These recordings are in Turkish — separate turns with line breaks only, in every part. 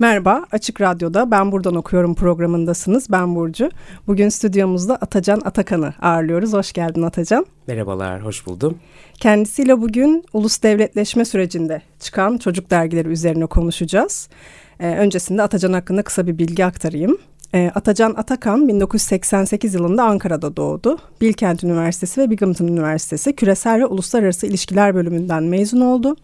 Merhaba, Açık Radyo'da Ben Buradan Okuyorum programındasınız. Ben Burcu. Bugün stüdyomuzda Atacan Atakan'ı ağırlıyoruz. Hoş geldin Atacan.
Merhabalar, hoş buldum.
Kendisiyle bugün ulus devletleşme sürecinde çıkan çocuk dergileri üzerine konuşacağız. Ee, öncesinde Atacan hakkında kısa bir bilgi aktarayım. Ee, Atacan Atakan 1988 yılında Ankara'da doğdu. Bilkent Üniversitesi ve Binghamton Üniversitesi Küresel ve Uluslararası İlişkiler bölümünden mezun oldu.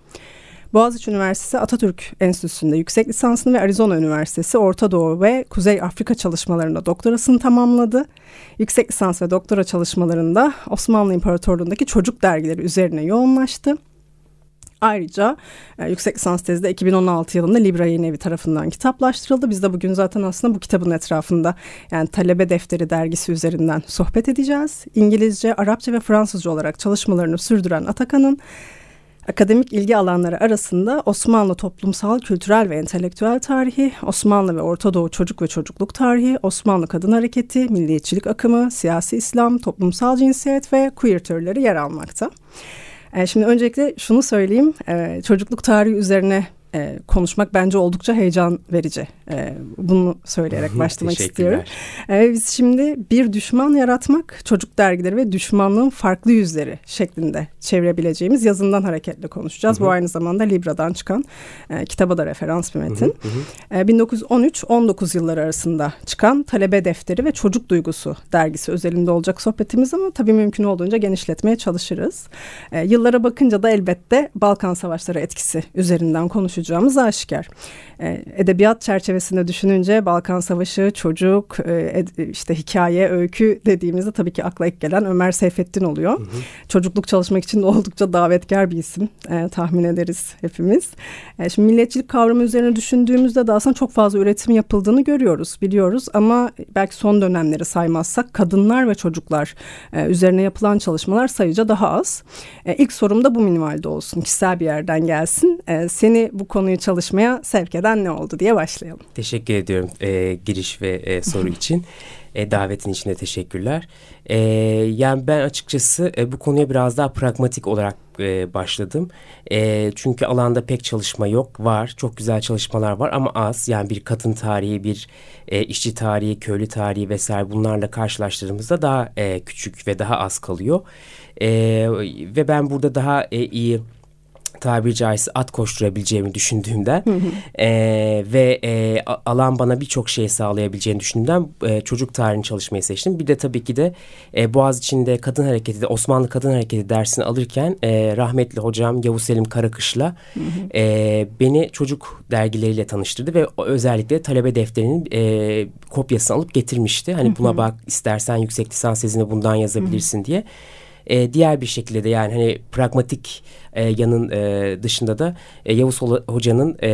Boğaziçi Üniversitesi Atatürk Enstitüsü'nde yüksek lisansını ve Arizona Üniversitesi Orta Doğu ve Kuzey Afrika çalışmalarında doktorasını tamamladı. Yüksek lisans ve doktora çalışmalarında Osmanlı İmparatorluğu'ndaki çocuk dergileri üzerine yoğunlaştı. Ayrıca e, yüksek lisans tezi de 2016 yılında Libra Yayın Evi tarafından kitaplaştırıldı. Biz de bugün zaten aslında bu kitabın etrafında yani Talebe Defteri dergisi üzerinden sohbet edeceğiz. İngilizce, Arapça ve Fransızca olarak çalışmalarını sürdüren Atakan'ın Akademik ilgi alanları arasında Osmanlı toplumsal, kültürel ve entelektüel tarihi, Osmanlı ve Orta Doğu çocuk ve çocukluk tarihi, Osmanlı kadın hareketi, milliyetçilik akımı, siyasi İslam, toplumsal cinsiyet ve queer türleri yer almakta. E, şimdi öncelikle şunu söyleyeyim, e, çocukluk tarihi üzerine e, konuşmak bence oldukça heyecan verici. E, bunu söyleyerek başlamak istiyorum. E, biz şimdi bir düşman yaratmak, çocuk dergileri ve düşmanlığın farklı yüzleri şeklinde çevirebileceğimiz yazından hareketle konuşacağız. Hı hı. Bu aynı zamanda Libra'dan çıkan e, kitaba da referans bir metin. Hı hı. E, 1913-19 yılları arasında çıkan Talebe Defteri ve Çocuk Duygusu dergisi özelinde olacak sohbetimiz ama tabii mümkün olduğunca genişletmeye çalışırız. E, yıllara bakınca da elbette Balkan Savaşları etkisi üzerinden konuşacağız konuşacağımız aşikar. E, edebiyat çerçevesinde düşününce Balkan Savaşı, çocuk, e, işte hikaye, öykü dediğimizde tabii ki akla ilk gelen Ömer Seyfettin oluyor. Hı hı. Çocukluk çalışmak için de oldukça davetkar bir isim e, tahmin ederiz hepimiz. E, şimdi milliyetçilik kavramı üzerine düşündüğümüzde de aslında çok fazla üretim yapıldığını görüyoruz, biliyoruz. Ama belki son dönemleri saymazsak kadınlar ve çocuklar e, üzerine yapılan çalışmalar sayıca daha az. E, ilk sorum da bu minvalde olsun, kişisel bir yerden gelsin. E, seni bu konuyu çalışmaya sevk eden ne oldu diye başlayalım.
Teşekkür ediyorum e, giriş ve e, soru için. E, davetin için de teşekkürler. E, yani ben açıkçası e, bu konuya biraz daha pragmatik olarak e, başladım. E, çünkü alanda pek çalışma yok. Var. Çok güzel çalışmalar var ama az. Yani bir kadın tarihi, bir e, işçi tarihi, köylü tarihi vesaire bunlarla karşılaştırdığımızda daha e, küçük ve daha az kalıyor. E, ve ben burada daha e, iyi tabiri caizse at koşturabileceğimi düşündüğümden E, ve e, alan bana birçok şey sağlayabileceğini düşündüğümden e, çocuk tarihini çalışmayı seçtim. Bir de tabii ki de e, Boğaziçi'nde kadın hareketi de Osmanlı kadın hareketi dersini alırken e, rahmetli hocam Yavuz Selim Karakış'la e, beni çocuk dergileriyle tanıştırdı ve özellikle talebe defterinin e, kopyasını alıp getirmişti. Hani buna bak istersen yüksek lisans tezini bundan yazabilirsin diye. E, diğer bir şekilde de yani hani pragmatik e, yanın e, dışında da e, Yavuz Hoca'nın e,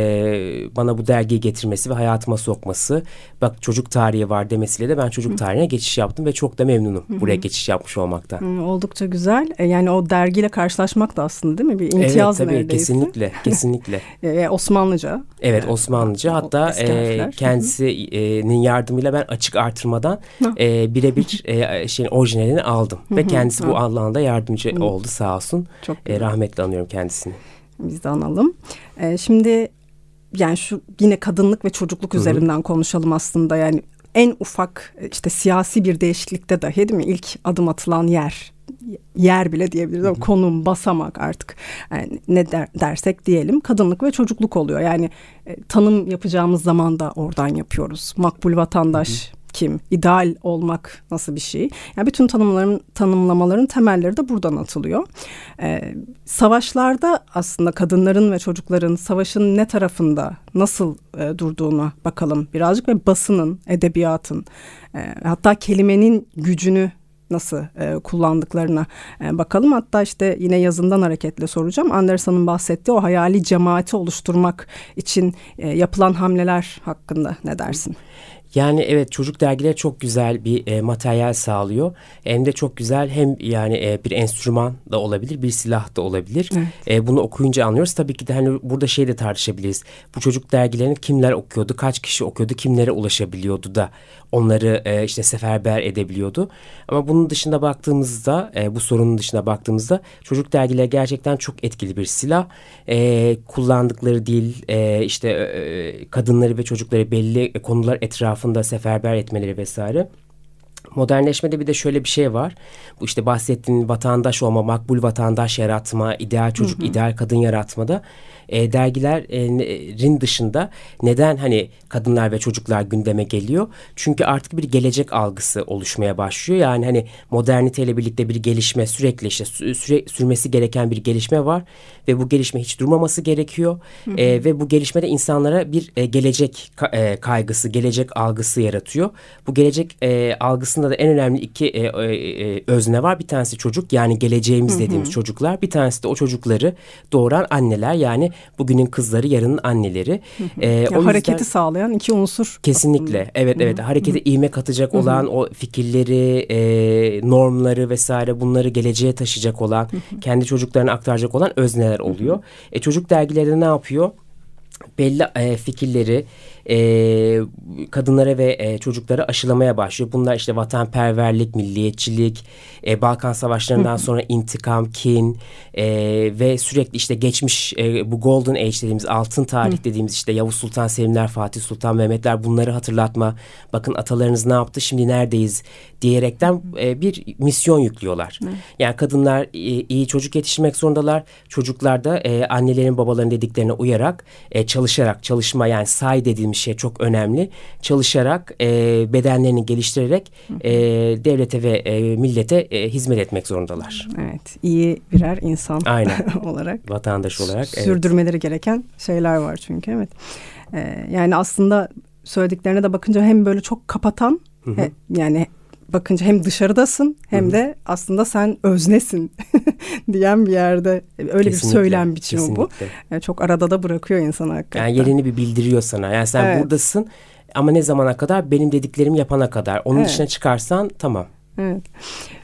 bana bu dergiyi getirmesi ve hayatıma sokması bak çocuk tarihi var demesiyle de ben çocuk tarihine geçiş yaptım ve çok da memnunum buraya geçiş yapmış olmaktan.
Hı, oldukça güzel. E, yani o dergiyle karşılaşmak da aslında değil mi? Bir imtiyaz
evet, tabii,
neredeyse.
Kesinlikle, kesinlikle.
e, Osmanlıca.
Evet Osmanlıca hatta e, kendisinin yardımıyla ben açık artırmadan e, birebir e, şeyin orijinalini aldım. Ve kendisi bu alanda yardımcı oldu sağ olsun. Çok e, rahmetli anıyorum kendisini.
Biz de analım. Ee, şimdi yani şu yine kadınlık ve çocukluk Hı -hı. üzerinden konuşalım aslında. Yani en ufak işte siyasi bir değişiklikte dahi değil mi ilk adım atılan yer yer bile diyebiliriz ama konum basamak artık yani ne der, dersek diyelim kadınlık ve çocukluk oluyor yani e, tanım yapacağımız zaman da oradan yapıyoruz makbul vatandaş hı hı kim, ideal olmak nasıl bir şey? Yani bütün tanımların tanımlamaların temelleri de buradan atılıyor. Ee, savaşlarda aslında kadınların ve çocukların savaşın ne tarafında nasıl e, durduğuna bakalım birazcık ve basının, edebiyatın e, hatta kelimenin gücünü nasıl e, kullandıklarına e, bakalım. Hatta işte yine yazından hareketle soracağım. Anderson'un bahsettiği o hayali cemaati oluşturmak için e, yapılan hamleler hakkında ne dersin?
Yani evet çocuk dergileri çok güzel bir e, materyal sağlıyor. Hem de çok güzel hem yani e, bir enstrüman da olabilir, bir silah da olabilir. Evet. E, bunu okuyunca anlıyoruz. Tabii ki de hani burada şey de tartışabiliriz. Bu çocuk dergilerini kimler okuyordu, kaç kişi okuyordu, kimlere ulaşabiliyordu da onları e, işte seferber edebiliyordu. Ama bunun dışında baktığımızda, e, bu sorunun dışında baktığımızda çocuk dergileri gerçekten çok etkili bir silah. E, kullandıkları dil, e, işte e, kadınları ve çocukları belli konular etrafında seferber etmeleri vesaire. Modernleşmede bir de şöyle bir şey var. Bu işte bahsettiğin vatandaş olma, makbul vatandaş yaratma, ideal çocuk, hı hı. ideal kadın yaratmada e, dergilerin dışında neden hani kadınlar ve çocuklar gündeme geliyor? Çünkü artık bir gelecek algısı oluşmaya başlıyor. Yani hani moderniteyle birlikte bir gelişme sürekli işte süre, sürmesi gereken bir gelişme var ve bu gelişme hiç durmaması gerekiyor. Hı hı. E, ve bu gelişmede insanlara bir e, gelecek e, kaygısı, gelecek algısı yaratıyor. Bu gelecek e, algısında da en önemli iki e, e, e, özne var. Bir tanesi çocuk yani geleceğimiz dediğimiz hı hı. çocuklar. Bir tanesi de o çocukları doğuran anneler yani bugünün kızları yarının anneleri.
Hı hı. E, ya o hareketi yüzden, sağlayan iki unsur.
Kesinlikle aslında. evet evet hı hı. harekete ivme katacak hı hı. olan o fikirleri, e, normları vesaire bunları geleceğe taşıyacak olan, hı hı. kendi çocuklarına aktaracak olan özneler oluyor. Hı hı. E, çocuk dergileri ne yapıyor? Belli e, fikirleri e, kadınlara ve e, çocuklara aşılamaya başlıyor. Bunlar işte vatanperverlik, milliyetçilik, e, Balkan Savaşları'ndan sonra intikam, kin e, ve sürekli işte geçmiş e, bu Golden Age dediğimiz altın tarih dediğimiz işte Yavuz Sultan Selimler, Fatih Sultan Mehmetler bunları hatırlatma. Bakın atalarınız ne yaptı şimdi neredeyiz diyerekten e, bir misyon yüklüyorlar. Yani kadınlar e, iyi çocuk yetiştirmek zorundalar. Çocuklar da e, annelerin babaların dediklerine uyarak e, çalışarak çalışma yani say dediğimiz şey çok önemli. Çalışarak e, bedenlerini geliştirerek e, devlete ve e, millete e, hizmet etmek zorundalar.
Evet iyi birer insan Aynen. olarak.
Vatandaş olarak.
Sürdürmeleri evet. gereken şeyler var çünkü evet. E, yani aslında söylediklerine de bakınca hem böyle çok kapatan Hı hı. yani bakınca hem dışarıdasın hem Hı-hı. de aslında sen öznesin diyen bir yerde öyle kesinlikle, bir söylem biçimi kesinlikle. bu. Yani çok arada da bırakıyor insanı hakikaten.
Yani yerini bir bildiriyor sana. Yani sen evet. buradasın ama ne zamana kadar? Benim dediklerimi yapana kadar. Onun evet. dışına çıkarsan tamam.
Evet.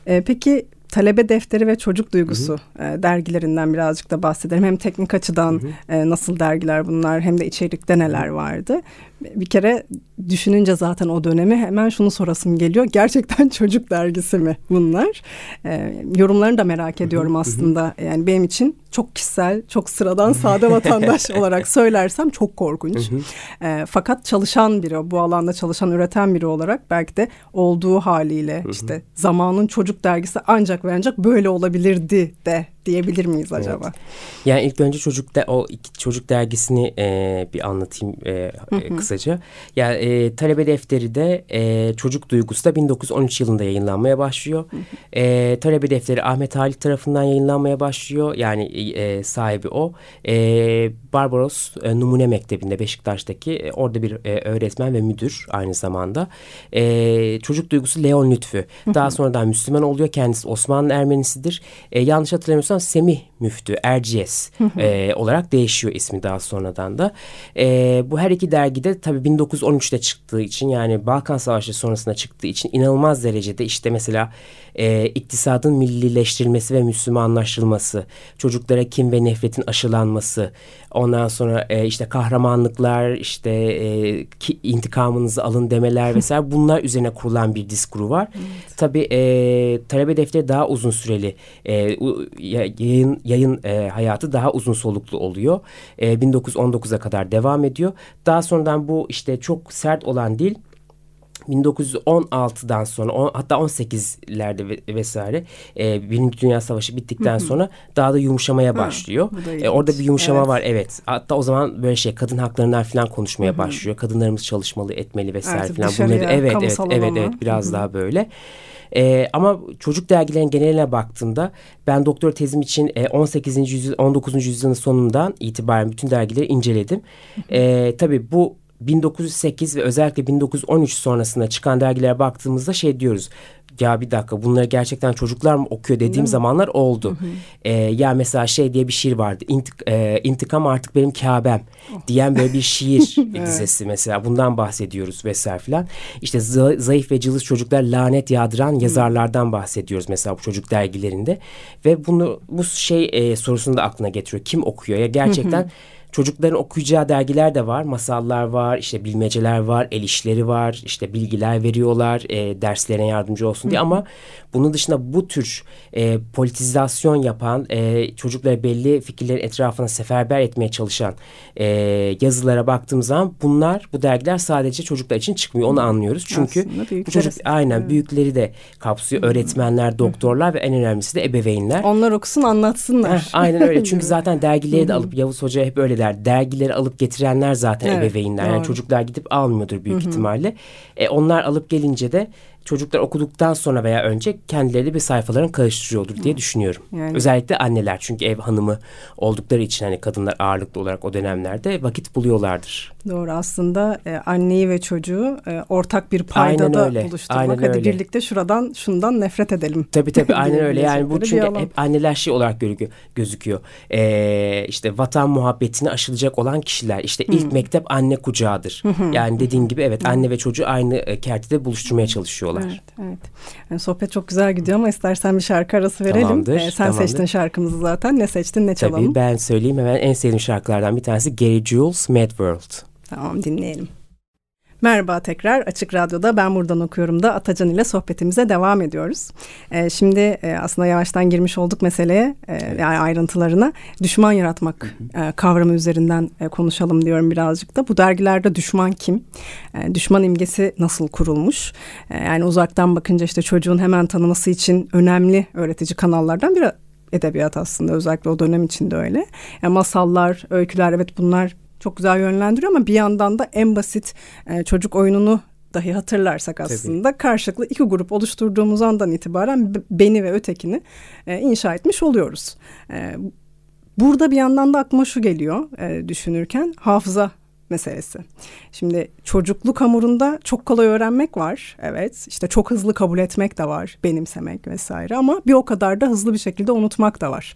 Ee, peki talebe defteri ve çocuk duygusu hı hı. E, dergilerinden birazcık da bahsedelim. Hem teknik açıdan hı hı. E, nasıl dergiler bunlar hem de içerikte neler vardı bir kere düşününce zaten o dönemi hemen şunu sorasım geliyor. Gerçekten çocuk dergisi mi bunlar? E, yorumlarını da merak ediyorum aslında. Yani benim için çok kişisel, çok sıradan sade vatandaş olarak söylersem çok korkunç. e, fakat çalışan biri, bu alanda çalışan, üreten biri olarak belki de olduğu haliyle işte zamanın çocuk dergisi ancak ve ancak böyle olabilirdi de diyebilir miyiz acaba? Evet.
Yani ilk önce çocuk de o iki çocuk dergisini e, bir anlatayım e, hı hı. kısaca. Yani e, talebe defteri de e, çocuk duygusu da 1913 yılında yayınlanmaya başlıyor. Hı hı. E, talebe defteri Ahmet Halit tarafından yayınlanmaya başlıyor. Yani e, sahibi o. E, Barbaros e, Numune Mektebi'nde Beşiktaş'taki e, orada bir e, öğretmen ve müdür aynı zamanda. E, çocuk duygusu Leon Lütfü. Daha sonradan Müslüman oluyor. Kendisi Osmanlı Ermenisidir. E, yanlış hatırlamıyorsam Semih Müftü Erciyes e, olarak değişiyor ismi daha sonradan da. E, bu her iki dergide tabii 1913'te çıktığı için yani Balkan Savaşı sonrasında çıktığı için inanılmaz derecede işte mesela e, iktisadın millileştirilmesi ve Müslümanlaştırılması, çocuklara kim ve nefretin aşılanması, ondan sonra e, işte kahramanlıklar, işte e, ki, intikamınızı alın demeler vesaire bunlar üzerine kurulan bir diskuru var. Evet. Tabii e, talebe defteri daha uzun süreli e, yayın yayın e, hayatı daha uzun soluklu oluyor. E, 1919'a kadar devam ediyor. Daha sonradan bu işte çok sert olan dil 1916'dan sonra on, hatta 18'lerde vesaire e, Birinci Dünya Savaşı bittikten sonra daha da yumuşamaya başlıyor. E, orada bir yumuşama evet. var evet. Hatta o zaman böyle şey kadın haklarından falan konuşmaya başlıyor. Kadınlarımız çalışmalı, etmeli vesaire Artık falan. Bunları evet evet evet evet biraz daha böyle. E, ama çocuk dergilerin geneline baktığımda ben doktor tezim için e, 18. yüzyıl 19. yüzyılın sonundan itibaren bütün dergileri inceledim. E, tabii bu 1908 ve özellikle 1913 sonrasında çıkan dergilere baktığımızda şey diyoruz ya bir dakika bunları gerçekten çocuklar mı okuyor dediğim zamanlar oldu. Hı hı. E, ya mesela şey diye bir şiir vardı. İntik, e, intikam artık benim Kabe'm oh. diyen böyle bir şiir evet. dizesi mesela. Bundan bahsediyoruz vesaire filan. İşte zayıf ve cılız çocuklar lanet yağdıran yazarlardan bahsediyoruz mesela bu çocuk dergilerinde. Ve bunu bu şey e, sorusunu da aklına getiriyor. Kim okuyor? Ya gerçekten... Hı hı Çocukların okuyacağı dergiler de var. Masallar var, işte bilmeceler var, el işleri var, işte bilgiler veriyorlar e, derslerine yardımcı olsun diye. Hı. Ama bunun dışında bu tür e, politizasyon yapan, e, çocuklara belli fikirlerin etrafına seferber etmeye çalışan e, yazılara baktığımız zaman bunlar, bu dergiler sadece çocuklar için çıkmıyor. Onu anlıyoruz. Çünkü bu çocuk aynen evet. büyükleri de kapsıyor. Öğretmenler, doktorlar ve en önemlisi de ebeveynler.
Onlar okusun anlatsınlar. Heh,
aynen öyle. Çünkü zaten dergileri de alıp Yavuz Hoca hep öyle der. Dergileri alıp getirenler zaten evet, ebeveynler. Doğru. Yani çocuklar gidip almıyordur büyük Hı-hı. ihtimalle. E, onlar alıp gelince de çocuklar okuduktan sonra veya önce kendileri bir sayfaların karıştırıyordur diye düşünüyorum. Yani. Özellikle anneler çünkü ev hanımı oldukları için hani kadınlar ağırlıklı olarak o dönemlerde vakit buluyorlardır.
Doğru aslında e, anneyi ve çocuğu e, ortak bir paydada aynen buluşturmak. Aynen Hadi öyle. birlikte şuradan şundan nefret edelim.
Tabii tabii aynen öyle. Yani bu çünkü hep anneler şey olarak gözüküyor. Ee, işte vatan muhabbetini aşılacak olan kişiler. İşte ilk hmm. mektep anne kucağıdır. yani dediğin gibi evet anne ve çocuğu aynı e, kertede buluşturmaya çalışıyorlar.
Evet, evet. Yani sohbet çok güzel gidiyor ama istersen bir şarkı arası verelim. Tamamdır. Ee, sen tamamdır. seçtin şarkımızı zaten. Ne seçtin, ne çalalım?
Tabii ben söyleyeyim hemen en sevdiğim şarkılardan bir tanesi Gary Jules Mad World.
Tamam dinleyelim. Merhaba tekrar Açık Radyo'da Ben Buradan Okuyorum da Atacan ile sohbetimize devam ediyoruz. Ee, şimdi e, aslında yavaştan girmiş olduk meseleye e, yani ayrıntılarına düşman yaratmak e, kavramı üzerinden e, konuşalım diyorum birazcık da. Bu dergilerde düşman kim? E, düşman imgesi nasıl kurulmuş? E, yani uzaktan bakınca işte çocuğun hemen tanıması için önemli öğretici kanallardan biri edebiyat aslında özellikle o dönem içinde öyle. Yani masallar, öyküler evet bunlar çok güzel yönlendiriyor ama bir yandan da en basit e, çocuk oyununu dahi hatırlarsak aslında Tabii. karşılıklı iki grup oluşturduğumuz andan itibaren beni ve ötekini e, inşa etmiş oluyoruz. E, burada bir yandan da aklıma şu geliyor e, düşünürken hafıza meselesi. Şimdi çocukluk hamurunda çok kolay öğrenmek var. Evet işte çok hızlı kabul etmek de var. Benimsemek vesaire ama bir o kadar da hızlı bir şekilde unutmak da var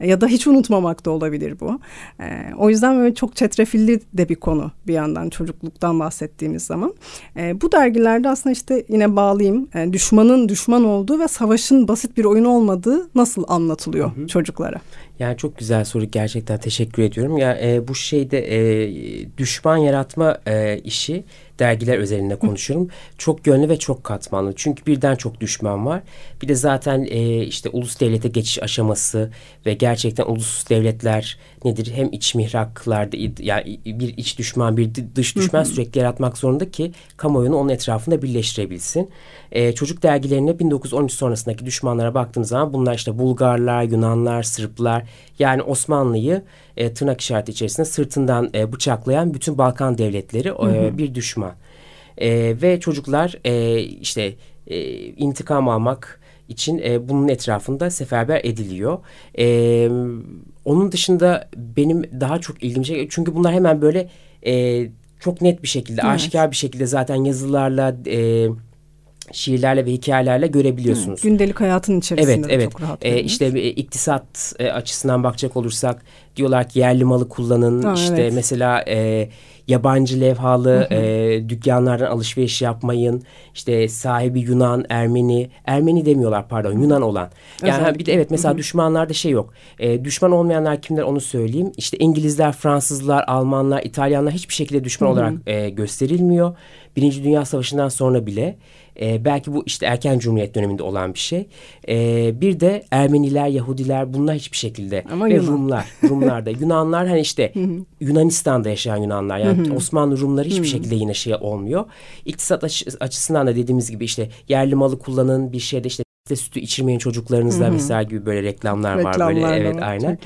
ya da hiç unutmamak da olabilir bu. E, o yüzden böyle çok çetrefilli de bir konu bir yandan çocukluktan bahsettiğimiz zaman. E, bu dergilerde aslında işte yine bağlayayım e, düşmanın düşman olduğu ve savaşın basit bir oyun olmadığı nasıl anlatılıyor hı hı. çocuklara?
Yani çok güzel soru gerçekten teşekkür ediyorum. Ya e, bu şeyde e, düşman yaratma e, işi dergiler özelinde konuşuyorum. Çok yönlü ve çok katmanlı. Çünkü birden çok düşman var. Bir de zaten e, işte ulus devlete geçiş aşaması ve gerçekten ulus devletler nedir? Hem iç mihraklarda yani bir iç düşman bir dış düşman sürekli yaratmak zorunda ki kamuoyunu onun etrafında birleştirebilsin. E, çocuk dergilerine 1913 sonrasındaki düşmanlara baktığımız zaman bunlar işte Bulgarlar, Yunanlar, Sırplar yani Osmanlı'yı e, tırnak işareti içerisinde sırtından e, bıçaklayan bütün Balkan devletleri e, bir düşman. E, ve çocuklar e, işte e, intikam almak için e, bunun etrafında seferber ediliyor. E, onun dışında benim daha çok ilgimi çekiyor. Çünkü bunlar hemen böyle e, çok net bir şekilde, evet. aşikar bir şekilde zaten yazılarla... E, şiirlerle ve hikayelerle görebiliyorsunuz.
Hı, gündelik hayatın içerisinde evet, evet. çok rahat.
Ee, işte e, iktisat e, açısından bakacak olursak diyorlar ki yerli malı kullanın. Ha, işte evet. mesela e, yabancı levhalı hı hı. E, dükkanlardan alışveriş yapmayın. İşte sahibi Yunan, Ermeni, Ermeni demiyorlar pardon Yunan olan. Yani Özellikle. bir de evet mesela hı hı. düşmanlarda şey yok. E, düşman olmayanlar kimler onu söyleyeyim. İşte İngilizler, Fransızlar, Almanlar, İtalyanlar hiçbir şekilde düşman hı hı. olarak e, gösterilmiyor. Birinci Dünya Savaşı'ndan sonra bile e, belki bu işte erken Cumhuriyet döneminde olan bir şey. E, bir de Ermeniler, Yahudiler bunlar hiçbir şekilde. Ama Ve Yunan. Rumlar. Rumlar da. Yunanlar hani işte Yunanistan'da yaşayan Yunanlar. Yani Osmanlı Rumları hiçbir şekilde yine şey olmuyor. İktisat açısından da dediğimiz gibi işte yerli malı kullanın bir şeyde işte sütü içirmeyin çocuklarınızla Hı-hı. mesela gibi böyle reklamlar, reklamlar var böyle evet var. aynen.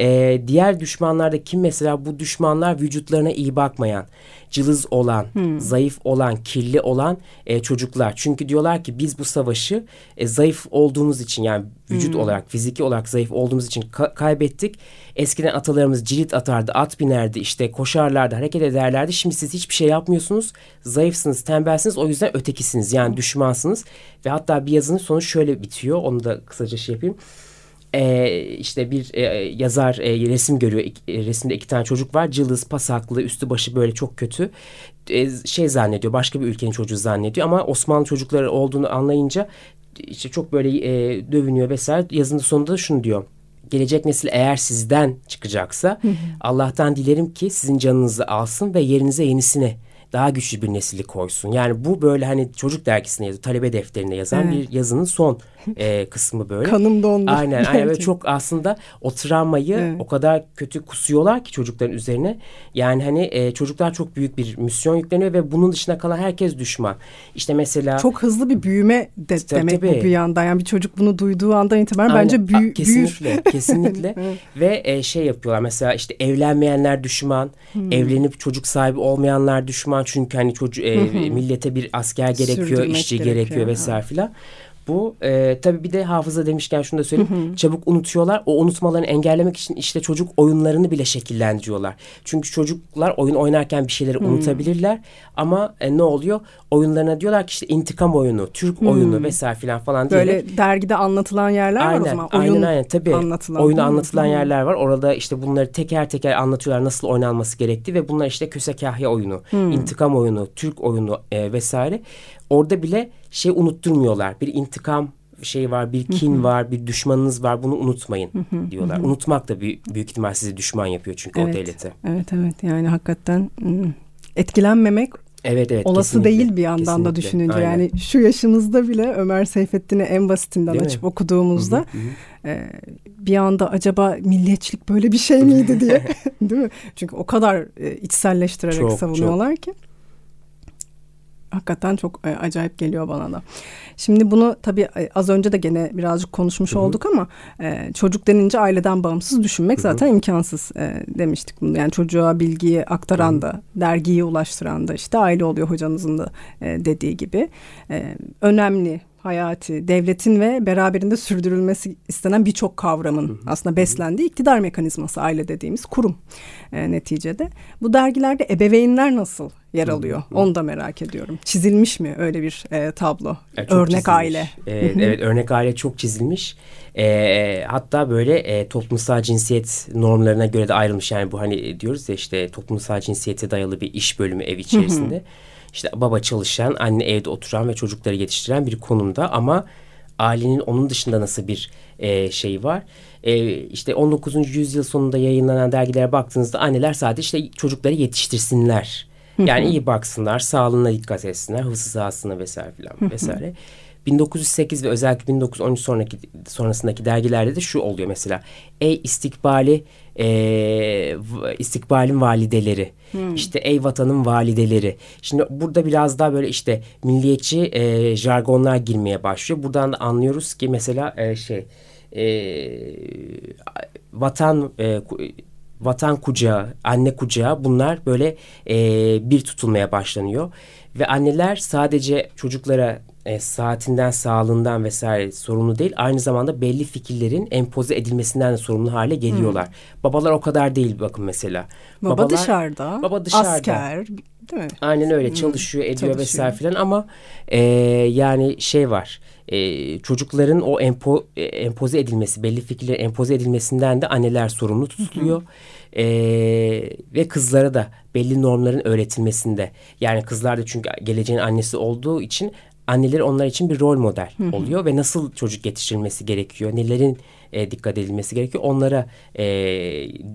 Ee, diğer düşmanlarda kim mesela bu düşmanlar vücutlarına iyi bakmayan cılız olan, hmm. zayıf olan, kirli olan e, çocuklar. Çünkü diyorlar ki biz bu savaşı e, zayıf olduğumuz için yani vücut hmm. olarak, fiziki olarak zayıf olduğumuz için ka- kaybettik. Eskiden atalarımız cirit atardı, at binerdi, işte koşarlardı, hareket ederlerdi. Şimdi siz hiçbir şey yapmıyorsunuz. Zayıfsınız, tembelsiniz. O yüzden ötekisiniz. Yani düşmansınız. Ve hatta bir yazının sonu şöyle bitiyor. Onu da kısaca şey yapayım e, işte bir e, yazar e, resim görüyor. E, resimde iki tane çocuk var. Cılız, pasaklı, üstü başı böyle çok kötü. E, şey zannediyor, başka bir ülkenin çocuğu zannediyor. Ama Osmanlı çocukları olduğunu anlayınca işte çok böyle e, dövünüyor vesaire. Yazının sonunda da şunu diyor. Gelecek nesil eğer sizden çıkacaksa Allah'tan dilerim ki sizin canınızı alsın ve yerinize yenisini daha güçlü bir nesili koysun. Yani bu böyle hani çocuk dergisine yazıyor, talebe defterine yazan evet. bir yazının son e, kısmı böyle.
Kanım dondu.
Aynen, aynen ve çok aslında o travmayı evet. o kadar kötü kusuyorlar ki çocukların üzerine. Yani hani e, çocuklar çok büyük bir misyon yükleniyor ve bunun dışında kalan herkes düşman. İşte mesela
çok hızlı bir büyüme de tabii, demek tabii. bu bir yandan. Yani bir çocuk bunu duyduğu andan itibaren aynen. bence büyü, A,
kesinlikle,
büyür.
Kesinlikle. Ve e, şey yapıyorlar mesela işte evlenmeyenler düşman, hmm. evlenip çocuk sahibi olmayanlar düşman çünkü hani çocuk e, millete bir asker gerekiyor, işçi gerekiyor, gerekiyor vesaire filan. Bu e, tabii bir de hafıza demişken şunu da söyleyeyim. Hı hı. Çabuk unutuyorlar. O unutmalarını engellemek için işte çocuk oyunlarını bile şekillendiriyorlar. Çünkü çocuklar oyun oynarken bir şeyleri hı. unutabilirler. Ama e, ne oluyor? Oyunlarına diyorlar ki işte intikam oyunu, Türk hı. oyunu vesaire filan falan diye.
Böyle dergide anlatılan yerler aynen, var o zaman. Oyun aynen aynen
tabii. Anlatılan. Oyunu anlatılan hı. yerler var. Orada işte bunları teker teker anlatıyorlar nasıl oynanması gerektiği ve bunlar işte köse kahya oyunu, hı. intikam oyunu, Türk oyunu e, vesaire. Orada bile şey unutturmuyorlar. Bir intikam şey var, bir kin var, bir düşmanınız var. Bunu unutmayın diyorlar. Unutmak da büyük, büyük ihtimal sizi düşman yapıyor çünkü
evet,
o devlete.
Evet evet yani hakikaten etkilenmemek Evet evet. Olası kesinlikle, değil bir yandan kesinlikle, da düşününce aynen. yani şu yaşımızda bile Ömer Seyfettin'i en basitinden değil açıp mi? okuduğumuzda hı hı. E, bir anda acaba milliyetçilik böyle bir şey miydi diye değil mi? Çünkü o kadar e, içselleştirerek çok, savunuyorlar çok. ki hakikaten çok e, acayip geliyor bana da. Şimdi bunu tabii e, az önce de gene birazcık konuşmuş Hı-hı. olduk ama e, çocuk denince aileden bağımsız düşünmek Hı-hı. zaten imkansız e, demiştik bunu. Yani çocuğa bilgiyi aktaran Hı-hı. da, dergiyi ulaştıran da işte aile oluyor hocanızın da e, dediği gibi. E, önemli hayati, devletin ve beraberinde sürdürülmesi istenen birçok kavramın hı hı. aslında beslendiği iktidar mekanizması aile dediğimiz kurum e, neticede. Bu dergilerde ebeveynler nasıl yer alıyor? Hı hı. Onu da merak ediyorum. Çizilmiş mi öyle bir e, tablo? E, örnek çizilmiş. aile.
E, evet örnek aile çok çizilmiş. E, hatta böyle e, toplumsal cinsiyet normlarına göre de ayrılmış. Yani bu hani diyoruz ya işte toplumsal cinsiyete dayalı bir iş bölümü ev içerisinde. Hı hı işte baba çalışan, anne evde oturan ve çocukları yetiştiren bir konumda ama ailenin onun dışında nasıl bir e, şey var? E, işte 19. yüzyıl sonunda yayınlanan dergilere baktığınızda anneler sadece işte çocukları yetiştirsinler. Yani iyi baksınlar, sağlığına dikkat etsinler, hıfzı vesaire filan vesaire. 1908 ve özellikle 1913 sonraki sonrasındaki dergilerde de şu oluyor mesela. Ey istikbali e, istikbalin valideleri. Hmm. işte ey vatanın valideleri. Şimdi burada biraz daha böyle işte milliyetçi e, jargonlar girmeye başlıyor. Buradan da anlıyoruz ki mesela e, şey e, vatan e, vatan kucağı, anne kucağı bunlar böyle e, bir tutulmaya başlanıyor. Ve anneler sadece çocuklara e, saatinden, sağlığından vesaire sorumlu değil. Aynı zamanda belli fikirlerin empoze edilmesinden de sorumlu hale geliyorlar. Hmm. Babalar o kadar değil bakın mesela.
Baba Babalar, dışarıda, baba dışarıda. asker değil mi?
Aynen öyle hmm. çalışıyor, ediyor çalışıyor. vesaire filan ama e, yani şey var. E, çocukların o empo, e, empoze edilmesi, belli fikirlerin empoze edilmesinden de anneler sorumlu tutuluyor. E, ve kızlara da belli normların öğretilmesinde. Yani kızlar da çünkü geleceğin annesi olduğu için anneleri onlar için bir rol model hı hı. oluyor ve nasıl çocuk yetiştirilmesi gerekiyor, nelerin e, dikkat edilmesi gerekiyor, onlara e,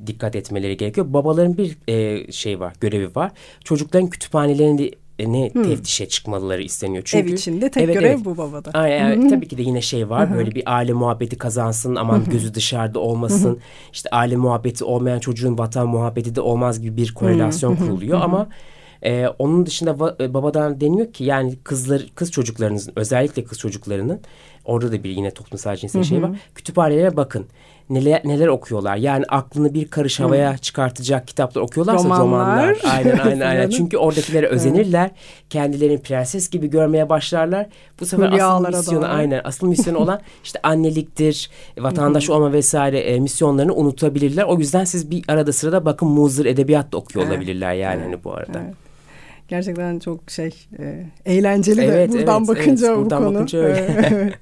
dikkat etmeleri gerekiyor. Babaların bir e, şey var, görevi var. Çocukların kütüphanelerini ne hmm. teftişe çıkmaları isteniyor.
Çünkü, Ev içinde tek evet, görev evet. bu babada.
Ay, yani, tabii ki de yine şey var. Böyle bir aile muhabbeti kazansın aman gözü dışarıda olmasın. işte aile muhabbeti olmayan çocuğun vatan muhabbeti de olmaz gibi bir korelasyon kuruluyor ama ee, onun dışında e, babadan deniyor ki yani kızlar kız çocuklarınızın özellikle kız çocuklarının orada da bir yine toplumsal cinsel şey var. Kütüphanelere bakın. neler neler okuyorlar. Yani aklını bir karış havaya hmm. çıkartacak kitaplar okuyorlarsa
romanlar.
romanlar. Aynen aynen aynen. Çünkü oradakilere özenirler. Kendilerini prenses gibi görmeye başlarlar. Bu sefer asıl misyonu doğru. aynen asıl misyonu olan işte anneliktir, vatandaş olma vesaire e, misyonlarını unutabilirler. O yüzden siz bir arada sırada bakın muzır edebiyat da okuyor evet. olabilirler yani evet. hani bu arada. Evet.
Gerçekten çok şey e, eğlenceli evet, de buradan evet, bakınca evet, bu buradan konu. Bakınca öyle. evet.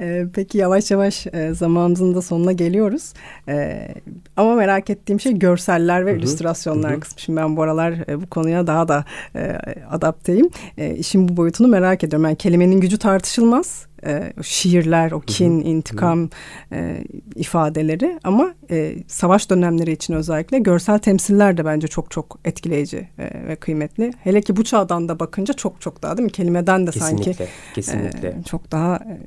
E, peki yavaş yavaş e, zamanımızın da sonuna geliyoruz. E, ama merak ettiğim şey görseller ve Hı-hı. illüstrasyonlar Hı-hı. kısmı. Şimdi ben bu aralar e, bu konuya daha da e, adapteyim. E, işin bu boyutunu merak ediyorum. Yani kelimenin gücü tartışılmaz e, şiirler, o kin, hı hı. intikam e, ifadeleri ama e, savaş dönemleri için özellikle görsel temsiller de bence çok çok etkileyici e, ve kıymetli. Hele ki bu çağdan da bakınca çok çok daha değil mi? Kelimeden de
kesinlikle,
sanki
kesinlikle.
E, çok daha e,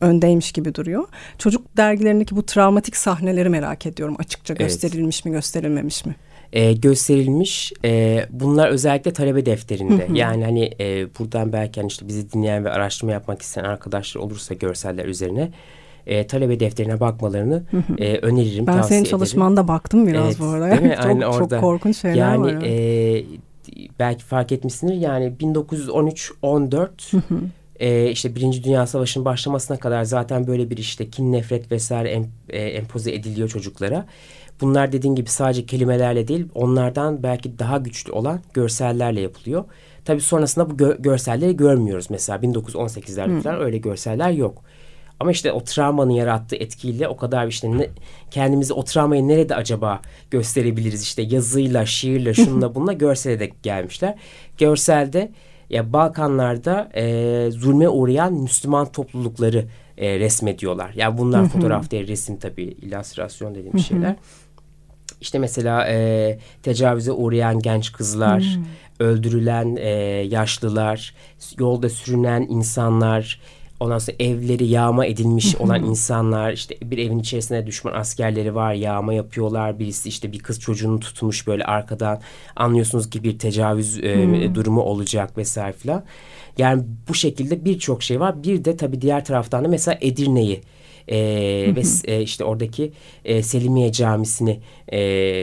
öndeymiş gibi duruyor. Çocuk dergilerindeki bu travmatik sahneleri merak ediyorum açıkça. Evet. Gösterilmiş mi, gösterilmemiş mi?
E, gösterilmiş. E, bunlar özellikle talebe defterinde. Hı hı. Yani hani e, buradan belki hani işte bizi dinleyen ve araştırma yapmak isteyen arkadaşlar olursa görseller üzerine e, talebe defterine bakmalarını E, öneririm,
ben
tavsiye
senin çalışmanda baktım biraz evet, bu arada.
Çok,
Aynen çok orada. korkunç şeyler
yani,
var. Yani
e, belki fark etmişsindir yani 1913-14 e, işte Birinci Dünya Savaşı'nın başlamasına kadar zaten böyle bir işte kin, nefret vesaire em, e, empoze ediliyor çocuklara. Bunlar dediğin gibi sadece kelimelerle değil onlardan belki daha güçlü olan görsellerle yapılıyor. Tabii sonrasında bu gö görselleri görmüyoruz. Mesela 1918'lerde hmm. falan öyle görseller yok. Ama işte o travmanın yarattığı etkiyle o kadar işte ne, kendimizi o travmayı nerede acaba gösterebiliriz işte yazıyla, şiirle, şunla bununla görsele de gelmişler. Görselde ya Balkanlarda e, zulme uğrayan Müslüman toplulukları e, resmediyorlar. Yani bunlar fotoğraf değil, resim tabii, illüstrasyon dediğim şeyler. İşte mesela e, tecavüze uğrayan genç kızlar, öldürülen e, yaşlılar, yolda sürünen insanlar, ondan sonra evleri yağma edilmiş olan insanlar, işte bir evin içerisinde düşman askerleri var, yağma yapıyorlar. Birisi işte bir kız çocuğunu tutmuş böyle arkadan anlıyorsunuz ki bir tecavüz e, durumu olacak vesaire filan. Yani bu şekilde birçok şey var. Bir de tabii diğer taraftan da mesela Edirne'yi e, ve e, işte oradaki e, Selimiye Camisi'ni e,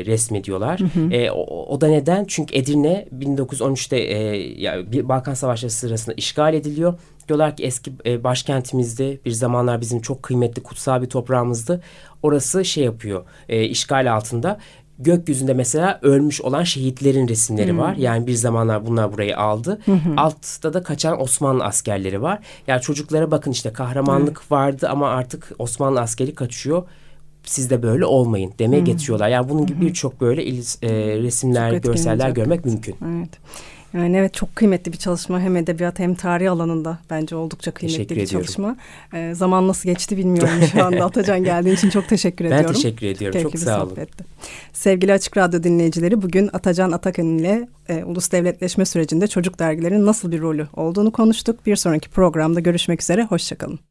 resmediyorlar. E, o, o da neden? Çünkü Edirne 1913'te e, yani Balkan Savaşları sırasında işgal ediliyor. Diyorlar ki eski e, başkentimizde bir zamanlar bizim çok kıymetli kutsal bir toprağımızdı. Orası şey yapıyor e, işgal altında gökyüzünde mesela ölmüş olan şehitlerin resimleri hmm. var. Yani bir zamanlar bunlar burayı aldı. Hmm. Altta da kaçan Osmanlı askerleri var. Yani çocuklara bakın işte kahramanlık hmm. vardı ama artık Osmanlı askeri kaçıyor. Siz de böyle olmayın demeye hmm. getiriyorlar. Yani bunun gibi birçok böyle e, resimler, görseller görmek mümkün.
Evet. Yani evet çok kıymetli bir çalışma hem edebiyat hem tarih alanında bence oldukça kıymetli teşekkür bir ediyorum. çalışma. Ee, zaman nasıl geçti bilmiyorum şu anda. Atacan geldiğin için çok teşekkür
ben
ediyorum.
Ben teşekkür ediyorum. Çok, çok sağ olun.
Sevgili Açık Radyo dinleyicileri bugün Atacan Atakan ile e, ulus devletleşme sürecinde çocuk dergilerinin nasıl bir rolü olduğunu konuştuk. Bir sonraki programda görüşmek üzere. Hoşçakalın.